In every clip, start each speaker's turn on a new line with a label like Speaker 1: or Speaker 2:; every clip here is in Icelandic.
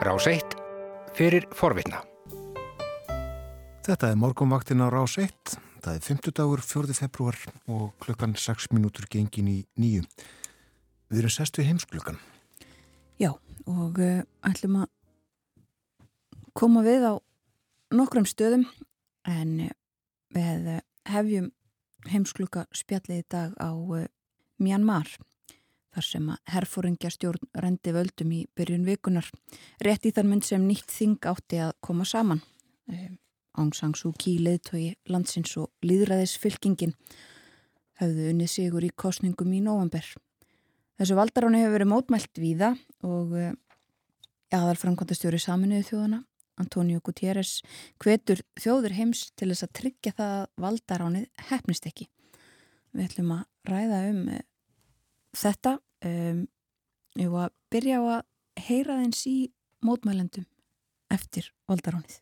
Speaker 1: Rás 1 fyrir forvitna.
Speaker 2: Þetta er morgumvaktin á Rás 1. Það er 50 dagur 4. februar og klukkan 6 minútur gengin í nýju. Við erum sest við heimsklukkan.
Speaker 3: Já, og uh, ætlum að koma við á nokkrum stöðum en uh, við uh, hefjum heimskluka spjallið í dag á uh, Myanmar þar sem að herfóringja stjórn rendi völdum í byrjun vikunar rétt í þar mynd sem nýtt þing átti að koma saman um, Aung San Suu Kyi leðtogi landsins og líðræðisfylkingin höfðu unnið sigur í kostningum í november. Þessu valdaráni hefur verið mótmælt víða og uh, aðal framkvæmtastjóri saminuðu þjóðana Antonio Gutierrez hvetur þjóður heims til þess að tryggja það að valdaránið hefnist ekki. Við ætlum að ræða um uh, þetta um, og að byrja á að heyra þeins í mótmælendum eftir valdaránið.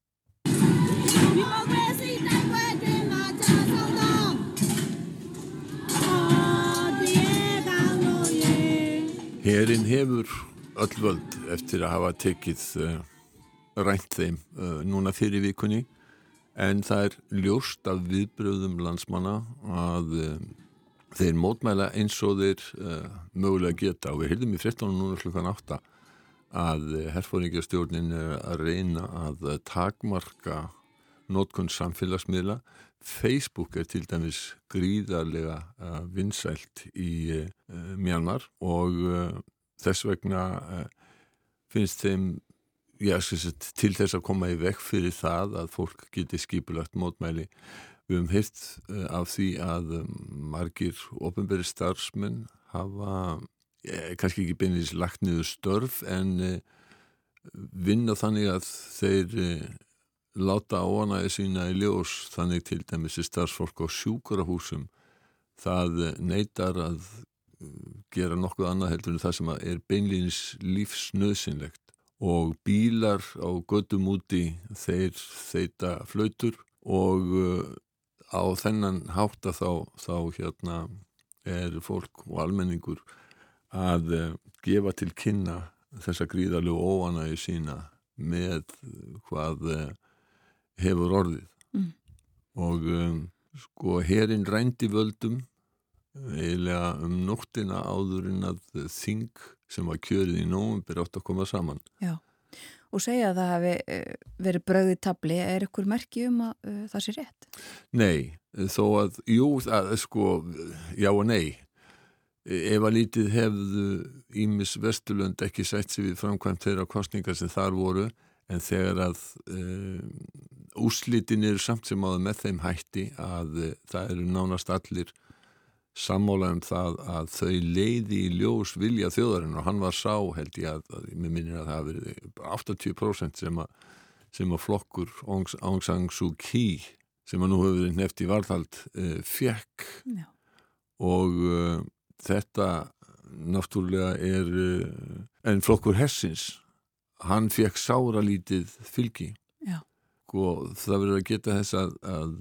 Speaker 4: Herin hefur öll völd eftir að hafa tekið uh, rænt þeim uh, núna fyrir vikunni en það er ljóst af viðbröðum landsmanna að uh, þeir mótmæla eins og þeir mögulega geta og við heldum í 13. núna klukkan 8 að herfóringjastjórnin er að reyna að takmarka nótkunn samfélagsmiðla Facebook er til dæmis gríðarlega uh, vinsælt í uh, Mjanmar og uh, þess vegna finnst þeim já, til þess að koma í vekk fyrir það að fólk geti skipulagt mótmæli. Við höfum heilt af því að margir ofinberi starfsmenn hafa eh, kannski ekki beinleins lagt niður störf en vinna þannig að þeir láta áanæði sína í ljós. Þannig til dæmis í starfsfólk á sjúkurahúsum það neytar að gera nokkuð annað heldur en það sem er beinlýnis lífsnöðsynlegt og bílar á gödum úti þeir þeita flautur og á þennan hátta þá, þá hérna er fólk og almenningur að gefa til kynna þessa gríðarlegu óanægi sína með hvað hefur orðið. Mm. og um, sko herin rændi völdum eiginlega um nóttina áðurinn að þing sem var kjörið í nógum átt að koma saman.
Speaker 3: Já, og segja að það hefði verið bröðið tabli er ykkur merki um að uh, það sé rétt?
Speaker 4: Nei, þó að jú, að, sko, já og nei ef að lítið hefðu Ímis Vesturlund ekki sett sér við framkvæmt þeirra kostningar sem þar voru en þegar að uh, úslitin eru samt sem áður með þeim hætti að uh, það eru nánast allir sammála um það að þau leiði í ljós vilja þjóðarinn og hann var sá held ég að, að mér minnir að það verið 80% sem að, sem að flokkur Aung San Suu Kyi sem að nú hefur verið nefnt í varðhald uh, fekk Já. og þetta náttúrulega er en flokkur Hessins hann fekk sára lítið fylgi. Og sko, það verður að geta þess að, að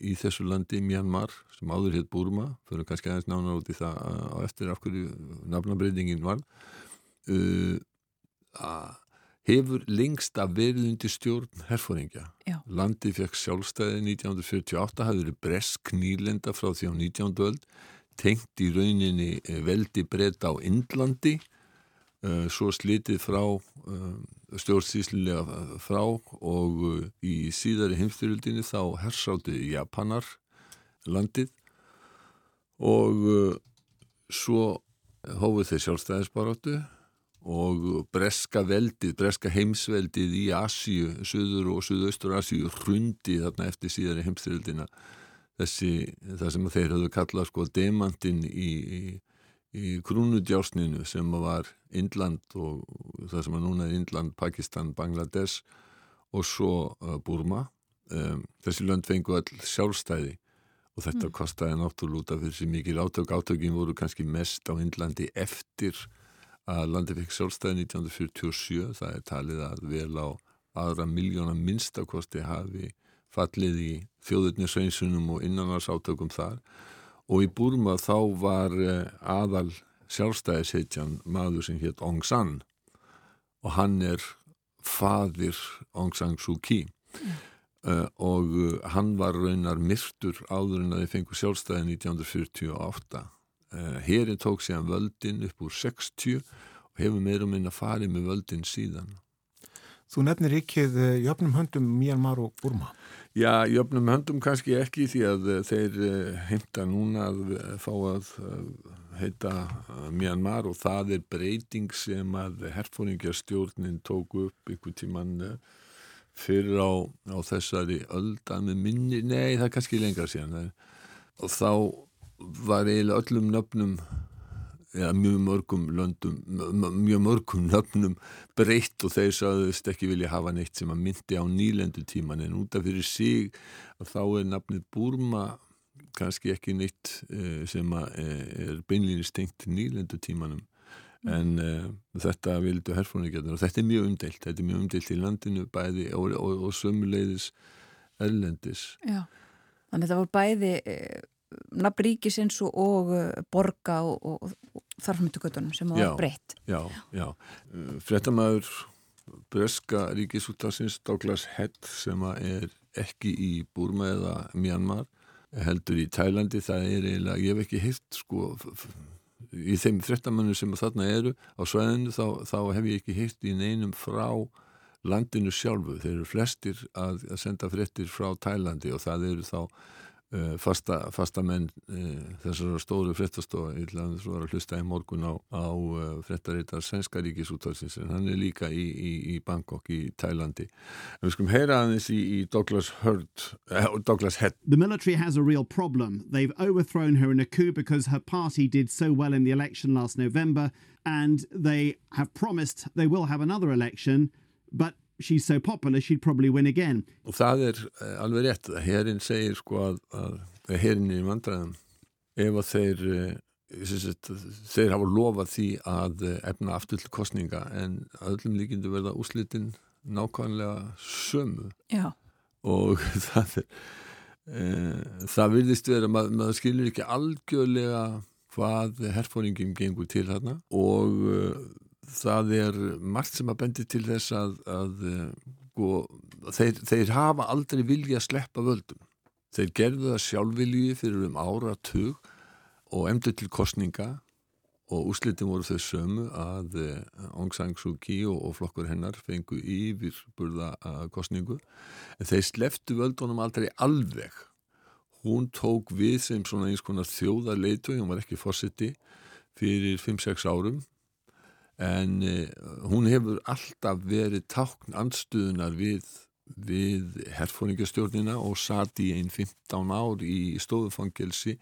Speaker 4: í þessu landi Myanmar sem áður hétt Burma fyrir kannski aðeins nánar út í það á eftir af hverju nafnabreitingin var uh, hefur lengst að verið undir stjórn herfóringja. Landi fekk sjálfstæði 1948, hafði verið bresk nýlenda frá því á 19. öld tengt í rauninni veldi breyta á Indlandi Eh, svo slitið frá eh, stjórnsýslilega frá og eh, í síðari heimstyrjöldinni þá hersáttu Japanar landið. Og svo hófuð þeir sjálfstæðisbaróttu og breska veldið, breska heimsveldið í Asíu, söður og söðaustur Asíu hrundi þarna eftir síðari heimstyrjöldina þessi, það sem þeir höfðu kallað sko demantinn í, í í krúnudjásninu sem var Indland og það sem er núna Indland, Pakistan, Bangladesh og svo uh, Burma. Um, þessi lönd fengu all sjálfstæði og þetta mm. kostiði náttúrlúta fyrir sem mikið átök. Átökin voru kannski mest á Indlandi eftir að landi fekk sjálfstæði 1947 það er talið að vel á aðra miljóna minnstakosti hafi fallið í þjóðurnisveinsunum og innanarsátökum þar og í Burma þá var eh, aðal sjálfstæðisheitjan maður sem hétt Aung San. Og hann er fadir Aung San Suu Kyi. Mm. uh, og uh, hann var raunar myrtur áður en að þið fengu sjálfstæði 1948 Herin tók síðan völdin upp úr 60 og hefur meira minna farið með völdin síðan.
Speaker 2: Þú nefnir ekki jöfnum höndum Myanmar og Burma
Speaker 4: Já, jöfnum höndum kannski ekki því að eh, þeir eh, heimta núna að fá að heita eh, Myanmar og það er breyting sem að herfóringarstjórnin tók upp ykkur tíman fyrir á, á þessari öldan minni, nei það er kannski lengra síðan og þá var eiginlega öllum nöfnum ja, mjög mörgum löndum, mjög mörgum nöfnum breytt og þeir saðust ekki vilja hafa neitt sem að myndi á nýlendu tíman en út af fyrir sig þá er nafnið Burma kannski ekki neitt eh, sem eh, er beinlýnir stengt nýlendu tímanum. Mm. en uh, þetta vildu herfóningarnir og þetta er mjög umdelt, þetta er mjög umdelt í landinu bæði og, og, og sömuleiðis erlendis.
Speaker 3: Já, þannig að þetta voru bæði nafn ríkisins og, uh, borga og, og, og þarfmyndugutunum sem var breytt.
Speaker 4: Já, já. Uh, Frettamæður breska ríkisúttasins Douglas Head sem er ekki í Burma eða Myanmar heldur í Tælandi, það er eiginlega, ég hef ekki heilt sko í þeim frettamönnum sem þarna eru á svæðinu þá, þá hef ég ekki heilt í neinum frá landinu sjálfu, þeir eru flestir að, að senda frettir frá Tælandi og það eru þá Uh, fasta, fasta menn uh, þessara stóru frettastofa ég að hlusta í morgun á, á uh, frettarítar Svenska ríkisúttalsins en hann er líka í, í, í Bangkok í Tælandi. En við skulum heyra aðeins í, í Douglas Hurd Douglas Head.
Speaker 5: The military has a real problem. They've overthrown her in a coup because her party did so well in the election last November and they have promised they will have another election but she's so popular she'd probably win again.
Speaker 4: Og það er uh, alveg rétt að herrin segir sko að, að herrin er í vandræðum ef að þeir uh, sagt, þeir hafa lofað því að uh, efna aftur til kostninga en öllum líkindu verða úslitin nákvæmlega sömu
Speaker 3: Já.
Speaker 4: og það er það virðist verið að mað, maður skilur ekki algjörlega hvað herfóringin gengur til þarna og það er margt sem að bendi til þess að, að go, sko, þeir, þeir hafa aldrei vilja að sleppa völdum. Þeir gerðu það sjálfvilji fyrir um ára tug og emdu til kostninga og úslitin voru þau sömu að eh, Aung San Suu Kyi og, og flokkur hennar fengu yfir burða eh, kostningu en þeir sleftu völdunum aldrei alveg. Hún tók við sem svona eins konar þjóðarleitu hún var ekki fórsiti fyrir 5-6 árum en uh, hún hefur alltaf verið tákn andstuðunar við, við herfóringastjórnina og satt í einn 15 ár í stofufangelsi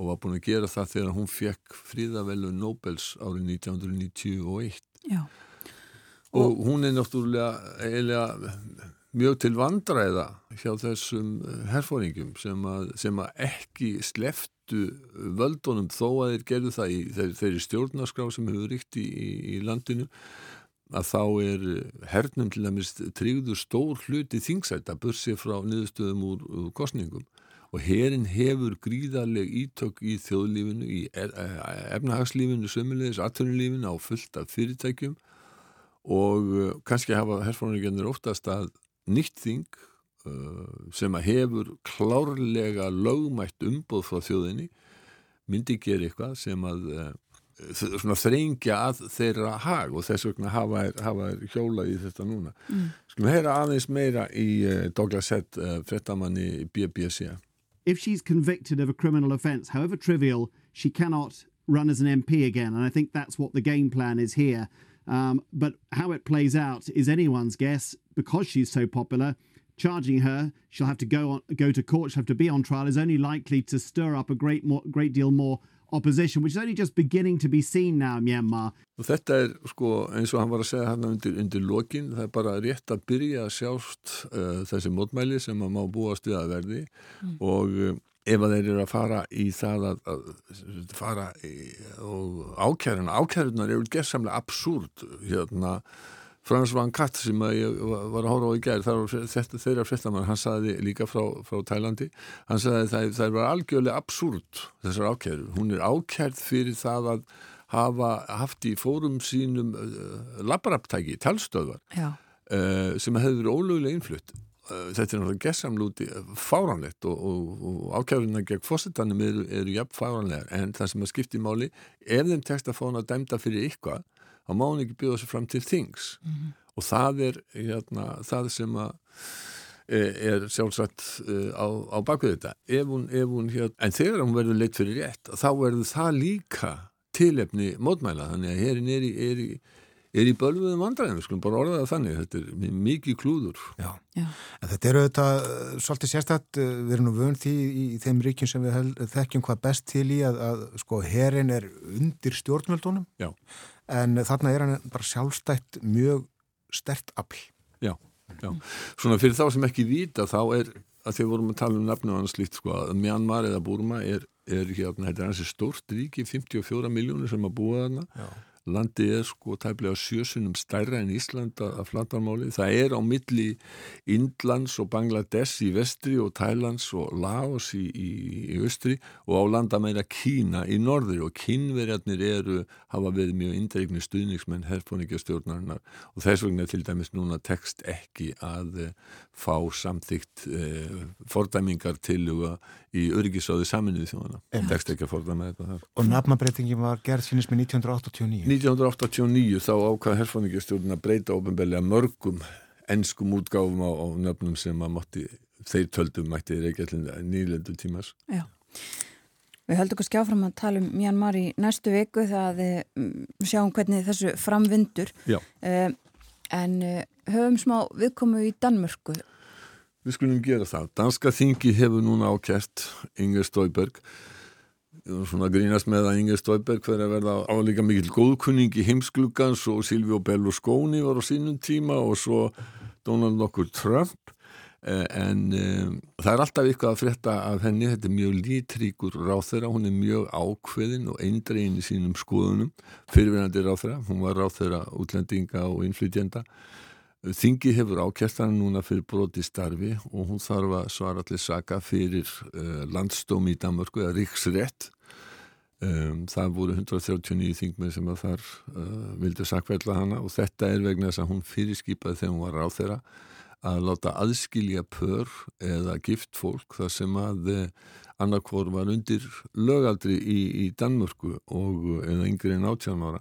Speaker 4: og var búin að gera það þegar hún fekk fríðavelu Nobels árið 1991
Speaker 3: Já.
Speaker 4: og, og hún er náttúrulega eiginlega mjög til vandræða hjá þessum herfóringum sem að, sem að ekki sleft skiptu völdunum þó að þeir gerðu það í þeir, þeirri stjórnarskrá sem hefur ríkt í, í, í landinu að þá er hernum til dæmis tryggður stór hluti þingsætt að börsi frá niðurstöðum úr, úr kostningum og herin hefur gríðarleg ítök í þjóðlífinu, í e, e, efnahagslífinu, sömulegis, atvinnulífinu á fullt af fyrirtækjum. Og uh, kannski hafa herfónargegnir oftast að nýtt þing sem að hefur klárlega lögmætt umboð frá þjóðinni myndi gera eitthvað sem að uh, þrengja að þeirra hag og þess vegna hafa, hafa hjólað í þetta núna. Mm. Skulum heyra aðeins meira í uh, Douglas Head uh, frettamanni BBC
Speaker 5: If she's convicted of a criminal offence, however trivial she cannot run as an MP again and I think that's what the game plan is here. Um, but how it plays out is anyone's guess. Because she's so popular charging her, she'll have to go on, go to court, she'll have to be on trial, is only likely to stir up a great, more, great deal more opposition, which is only just beginning to be seen now in Myanmar.
Speaker 4: Og þetta er sko eins og hann var að segja hann undir, undir lokin, það er bara rétt að byrja að sjást uh, þessi mótmæli sem að má búast við að verði mm. og uh, ef að þeir eru að fara í það að, að fara í, og ákjæruna, ákjærunar eru gerðsamlega absúrt hérna Frans Van Katt sem ég var að hóra á í þetta þeirra fréttamann, hann saði líka frá, frá Tælandi, hann saði það, það var algjörlega absúrt þessar ákjæru, hún er ákjærð fyrir það að hafa haft í fórum sínum uh, labaraptæki, talstöðvar uh, sem hefur verið ólögulega innflutt. Uh, þetta er náttúrulega gessamlúti fáranlegt og, og, og ákjörðuna gegn fósittanum eru, eru jafn fáranlegar en það sem að skipti máli ef þeim tekst að fá hann að dæmda fyrir eitthvað þá má hann ekki bjóða sér fram til þings. Mm -hmm. og það er hérna, það sem að er sjálfsagt á, á bakvið þetta. Ef hún, ef hún hér, en þegar hún verður leitt fyrir rétt þá verður það líka tilefni mótmæla. Þannig að hérin er í, er í, er í bölguðum vandræðum, við skulum bara orða það þannig. Þetta er mikið klúður.
Speaker 2: Já, Já. en þetta eru þetta svolítið sérstætt, við erum nú vönd því í þeim ríkjum sem við þekkjum hvað best til í að, að sko herin er undir stjórnvöldunum.
Speaker 4: Já.
Speaker 2: En þarna er hann bara sjálfstætt mjög stert afl.
Speaker 4: Já Já, svona fyrir þá sem ekki vita þá er að því vorum að tala um nafnu og annars líkt sko að Myanmar eða Burma er, er hérna, þetta er hansi stórt ríki 54 miljónir sem að búa þarna. Já. Landi er sko tæplega sjösunum stærra en Íslanda að flatarmáli. Það er á milli Indlands og Bangladesh í vestri og Thailands og Laos í, í, í östri og á landa meira Kína í norðri og kínverjarnir eru, hafa verið mjög indreikni stuðningsmenn herfóningjastjórnarinnar og þess vegna til dæmis núna tekst ekki að uh, fá samþygt uh, eh, fordæmingar til í öryggisáði saminuði þjóðana. Tekst ekki að fordæma þetta þar.
Speaker 2: Og nafnabreitingin var gerð sínist með 1989?
Speaker 4: 1989 þá ákvað herfóningjastjórn að breyta ofinbelja mörgum ennskum útgáfum á, á nöfnum sem að mátti, þeir töldum mætti reykjallin nýlendu tímas
Speaker 3: Já. Við höldum okkur skjáfram að tala um Myanmar í næstu viku það um, sjáum hvernig þessu framvindur. Uh, en uh, höfum smá viðkomu í Danmörku.
Speaker 4: Við skulum gera það. Danska þingi hefur núna ákert Inger Stauberg svona grínast með að Inger Stauberg fyrir að verða álíka mikil góðkunning í heimsklugans og Silvi og Berlusconi var á sínum tíma og svo Donald nokkur Trump. Eh, en um, það er alltaf eitthvað að frétta af henni, þetta er mjög lítríkur ráþeira, hún er mjög ákveðin og eindregin í sínum skoðunum. Fyrirverandi ráþeira, hún var ráþeira útlendinga og innflytjenda Þingi hefur ákjært hann núna fyrir broti starfi og hún þarf að svara allir saka fyrir uh, landstómi í Danmarku eða Ríksrétt. Um, það voru 139 þingmið sem að þar uh, vildi sakveitla hana og þetta er vegna þess að hún fyrirskipaði þegar hún var ráð þeirra að láta aðskilja pör eða gift fólk þar sem að uh, annarkvor var undir lögaldri í, í Danmörku og, eða yngri en 18 ára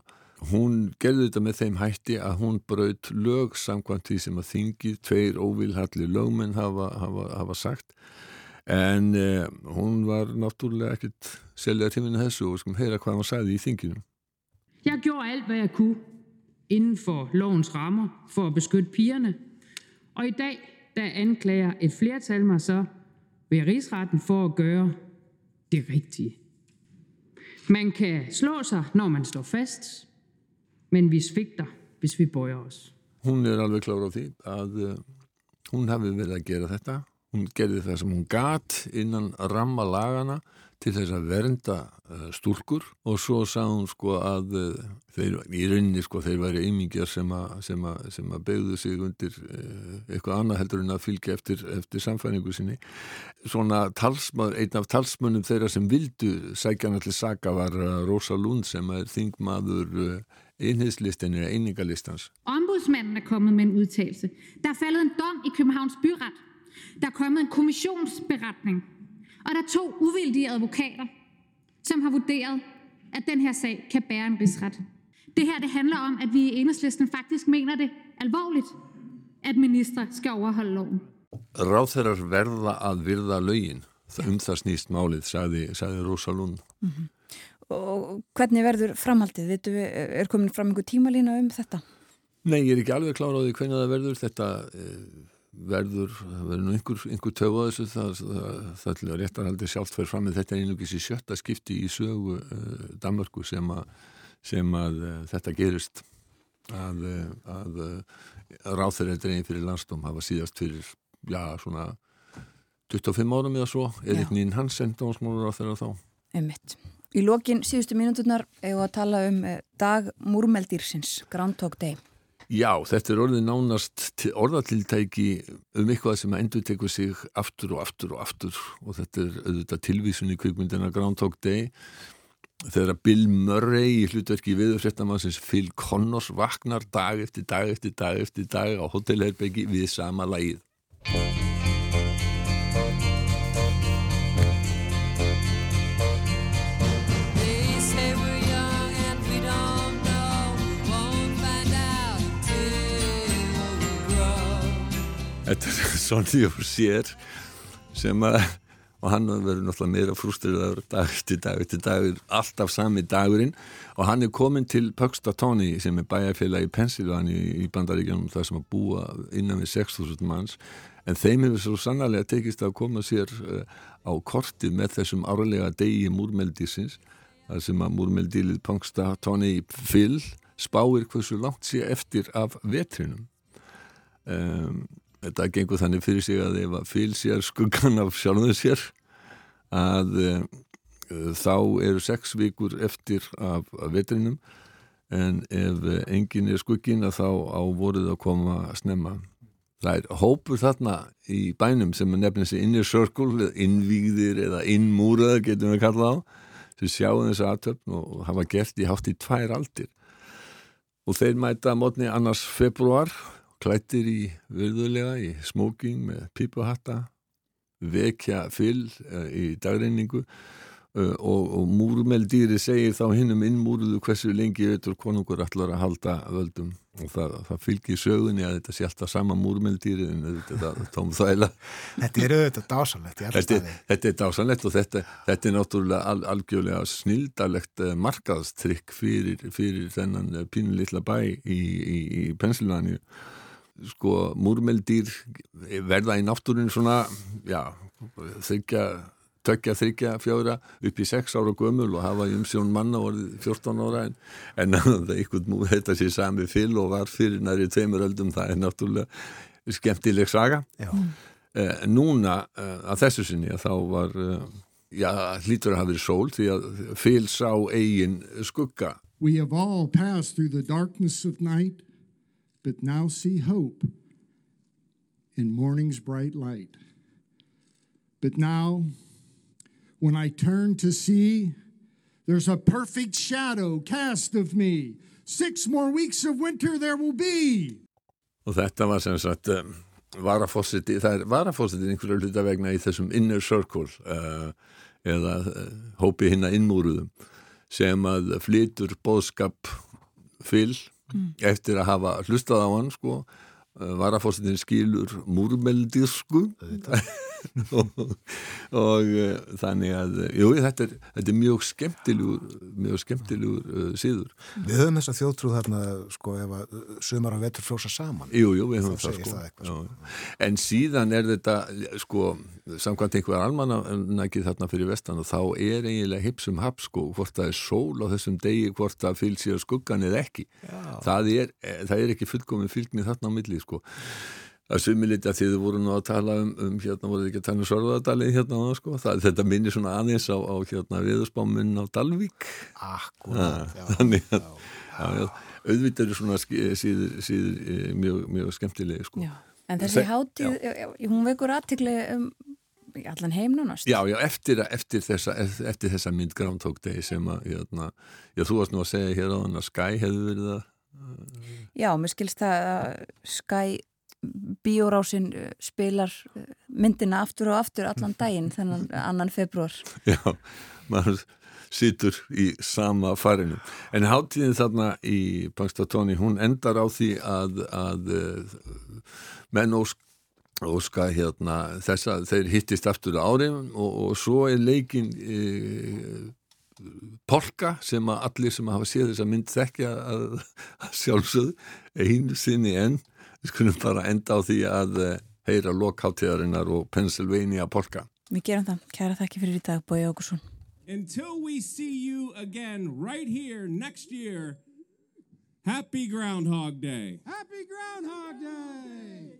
Speaker 4: hún gerði þetta með þeim hætti að hún braut lög samkvæmt því sem að þingið tveir óvilhalli lögmenn hafa, hafa, hafa sagt. En eh, hún var náttúrulega ekkert selja tíminu þessu og skum heyra hvað hann sagði í þinginu.
Speaker 6: Jeg gjorde alt hvad jeg kunne inden for lovens rammer for at beskytte pigerne. Og i dag der anklager et flertal mig så ved rigsretten for at gøre det rigtige. Man kan slå sig, når man står fast, men vi sviktar hvis vi bója oss.
Speaker 4: Hún er alveg klára á því að uh, hún hafi verið að gera þetta. Hún gerði það sem hún gat innan ramma lagana til þess að vernda uh, stúrkur og svo sá hún sko að uh, þeir, í rauninni sko þeir væri einmingjar sem að, begðu sig undir eitthvað annað heldur en að fylgja eftir, eftir samfæningu sinni. Svona talsmaður, einn af talsmönnum þeirra sem vildu sækja hann allir saka var Rosa Lund sem er þingmaður enhedslisten eller eningalistens.
Speaker 6: Ombudsmanden er kommet med en udtalelse. Der er faldet en dom i Københavns Byret. Der er kommet en kommissionsberetning. Og der er to uvildige advokater, som har vurderet, at den her sag kan bære en rigsret. Det her det handler om, at vi i enhedslisten faktisk mener det alvorligt, at minister skal overholde loven.
Speaker 4: Ráþeirar verða að virða lögin. Um það snýst málið, sagði, sagði Rosa Lund. Mm -hmm
Speaker 3: og hvernig verður framhaldið? Vitu, er komin fram einhver tímalína um þetta?
Speaker 4: Nei, ég er ekki alveg klára á því hvernig það verður. Þetta eh, verður, það verður nú einhver, einhver töf á þessu. Það, það, það er réttarhaldið sjálft fyrir fram með þetta er einugis í sjötta skipti í sögu uh, Danmarku sem að, sem að uh, þetta gerist. Að, að ráþur er dregin fyrir landstóm hafa síðast fyrir, já, svona 25 árum eða svo, Erik Nín Hansen dómsmálur á þeirra þá.
Speaker 3: Emitt Í lokin síðustu mínuturnar hefur að tala um eh, dag múrmeldýrsins, Groundhog Day.
Speaker 4: Já, þetta er orðið nánast orðatiltæki um eitthvað sem endur tekur sig aftur og aftur og aftur og þetta er auðvitað tilvísun í kvikmyndina Groundhog Day þegar Bill Murray í hlutverki viðurfréttamannsins Phil Connors vaknar dag eftir dag eftir dag eftir dag á hotelherbyggi við sama lagið. Þetta er Sonny og sér sem að og hann verður náttúrulega meira frústriðaður dag eftir dag eftir dag alltaf sami dagurinn. Og hann er komin til Puxtatawny sem er bæjarfélag í Pennsylvania í bandaríkjum þar sem að búa innan við 6.000 manns. En þeim hefur svo sannarlega tekist að koma sér uh, á kortið með þessum árlega degi múrmeldísins þar sem að múrmeldílið Puxtatawny fyll spáir hversu langt sé eftir af vetrinum. Um, þetta gengur þannig fyrir sig að ef að fylg sér skuggan af sjálfum sér að uh, þá eru sex vikur eftir af, af vetrinum. En ef engin er skuggin að þá á voruð að koma að snemma. Það er hópur þarna í bænum sem er nefnir sig inner circle innvígðir eða innmúraða getum við kallað á sem sjáum þessu aðtöfn og hafa gert í hátt í tvær aldir. Og þeir mæta mótni annars februar klættir í virðulega í smoking með pípuhatta vekja fyll uh, í dagreiningu uh, og, og múrmeldýri segir þá hinnum innmúruðu hversu lengi veitur konungur allar að halda völdum. Og það, það fylgir sögunni að þetta sé alltaf sama múrmeldýri en þetta er tóm þvæla
Speaker 2: Þetta er auðvitað alla
Speaker 4: Þetta, þetta er dásanlegt og þetta, þetta er náttúrulega al, algjörlega snildalegt uh, markaðstrykk fyrir, fyrir þennan pínulitla bæ í, í, í Pennsylvania sko múrmeldýr verða í náttúrinu svona já, þryggja tökja, þryggja, fjóra upp í sex ára gömul og hafa í umsjón manna orðið 14 ára en, en það ykkur múr þetta sé sami fyll og var fyrir næri tveimur öldum það er náttúrulega skemmtileg saga.
Speaker 2: Já.
Speaker 4: eh, núna eh, að þessu sinni að þá var eh, já, hlýtur að hafa verið sól því að fyll sá eigin skugga.
Speaker 7: We have all passed through the darkness of night, but now see hope in morning's bright light. But now, when I turn to see, there's a perfect shadow cast of me. Six more weeks of winter there will be.
Speaker 4: og þetta var sem sagt um, varafósiti, það er varafósiti einhverju hluta vegna í þessum inner circle uh, eða uh, hópi hinna innmúruðum sem að flytur bóðskap fyll eftir að hafa hlustað á hann sko. Uh, varafósitin skilur múrmeldirsku og, og uh, þannig að uh, jú, þetta er, þetta er mjög skemmtilegur mjög skemmtilegur uh, síður
Speaker 2: Við höfum þessa þjóðtrú þarna sko ef að sumar og vetur frjósa saman.
Speaker 4: Jú, jú, við höfum það sko.
Speaker 2: það eitthvað,
Speaker 4: Já. En síðan er þetta, sko, samkvæmt einhver almannakið þarna fyrir vestan og þá er eiginlega hipsum hap, sko, hvort það er sól á þessum degi, hvort það fylg sér skuggan eða ekki. Það er, eh, það er ekki fullkomin fylgni þarna á milli, sko. Það sumi liti að þið voru nú að tala um, um hérna voruð þið ekki að tala um Sörðardalið hérna, sko. það, þetta minnir svona aðeins á, á hérna viðurspáminn á Dalvík.
Speaker 2: Akkurat, já.
Speaker 4: Þannig að, já, já, auðvitað eru svona síður, síður eh, mjög, mjög skemmtilegi, sko.
Speaker 3: Já. En þessi
Speaker 4: Þe-
Speaker 3: hátíð, hún vekur aðtikli um allan heim nánast.
Speaker 4: Já, já, eftir, eftir, þessa, eftir þessa mynd Groundhog Day sem að, hérna, já, þú varst nú að segja hér á hann að Sky hefði verið að,
Speaker 3: Já, mér skilst það að Sky bíórásin uh, spilar uh, myndina aftur og aftur allan daginn þennan annan februar.
Speaker 4: já, maður situr í sama farinu. En hátíðin þarna í Pangstatóni, hún endar á því að, að eh, menn ósk óska hérna þess að þeir hittist aftur á árin og, og svo er leikin e, polka sem að allir sem hafa séð þess að mynd þekkja að, að sjálfsögðu einu sinni enn við skulum bara enda á því að eh, heyra lokháttíðarinnar og Pennsylvania polka
Speaker 3: Við gerum það. Kæra þakki fyrir í dag, Bói Ágursson.
Speaker 8: Until we see you again right here next year, happy Groundhog Day.
Speaker 7: Happy Groundhog Day!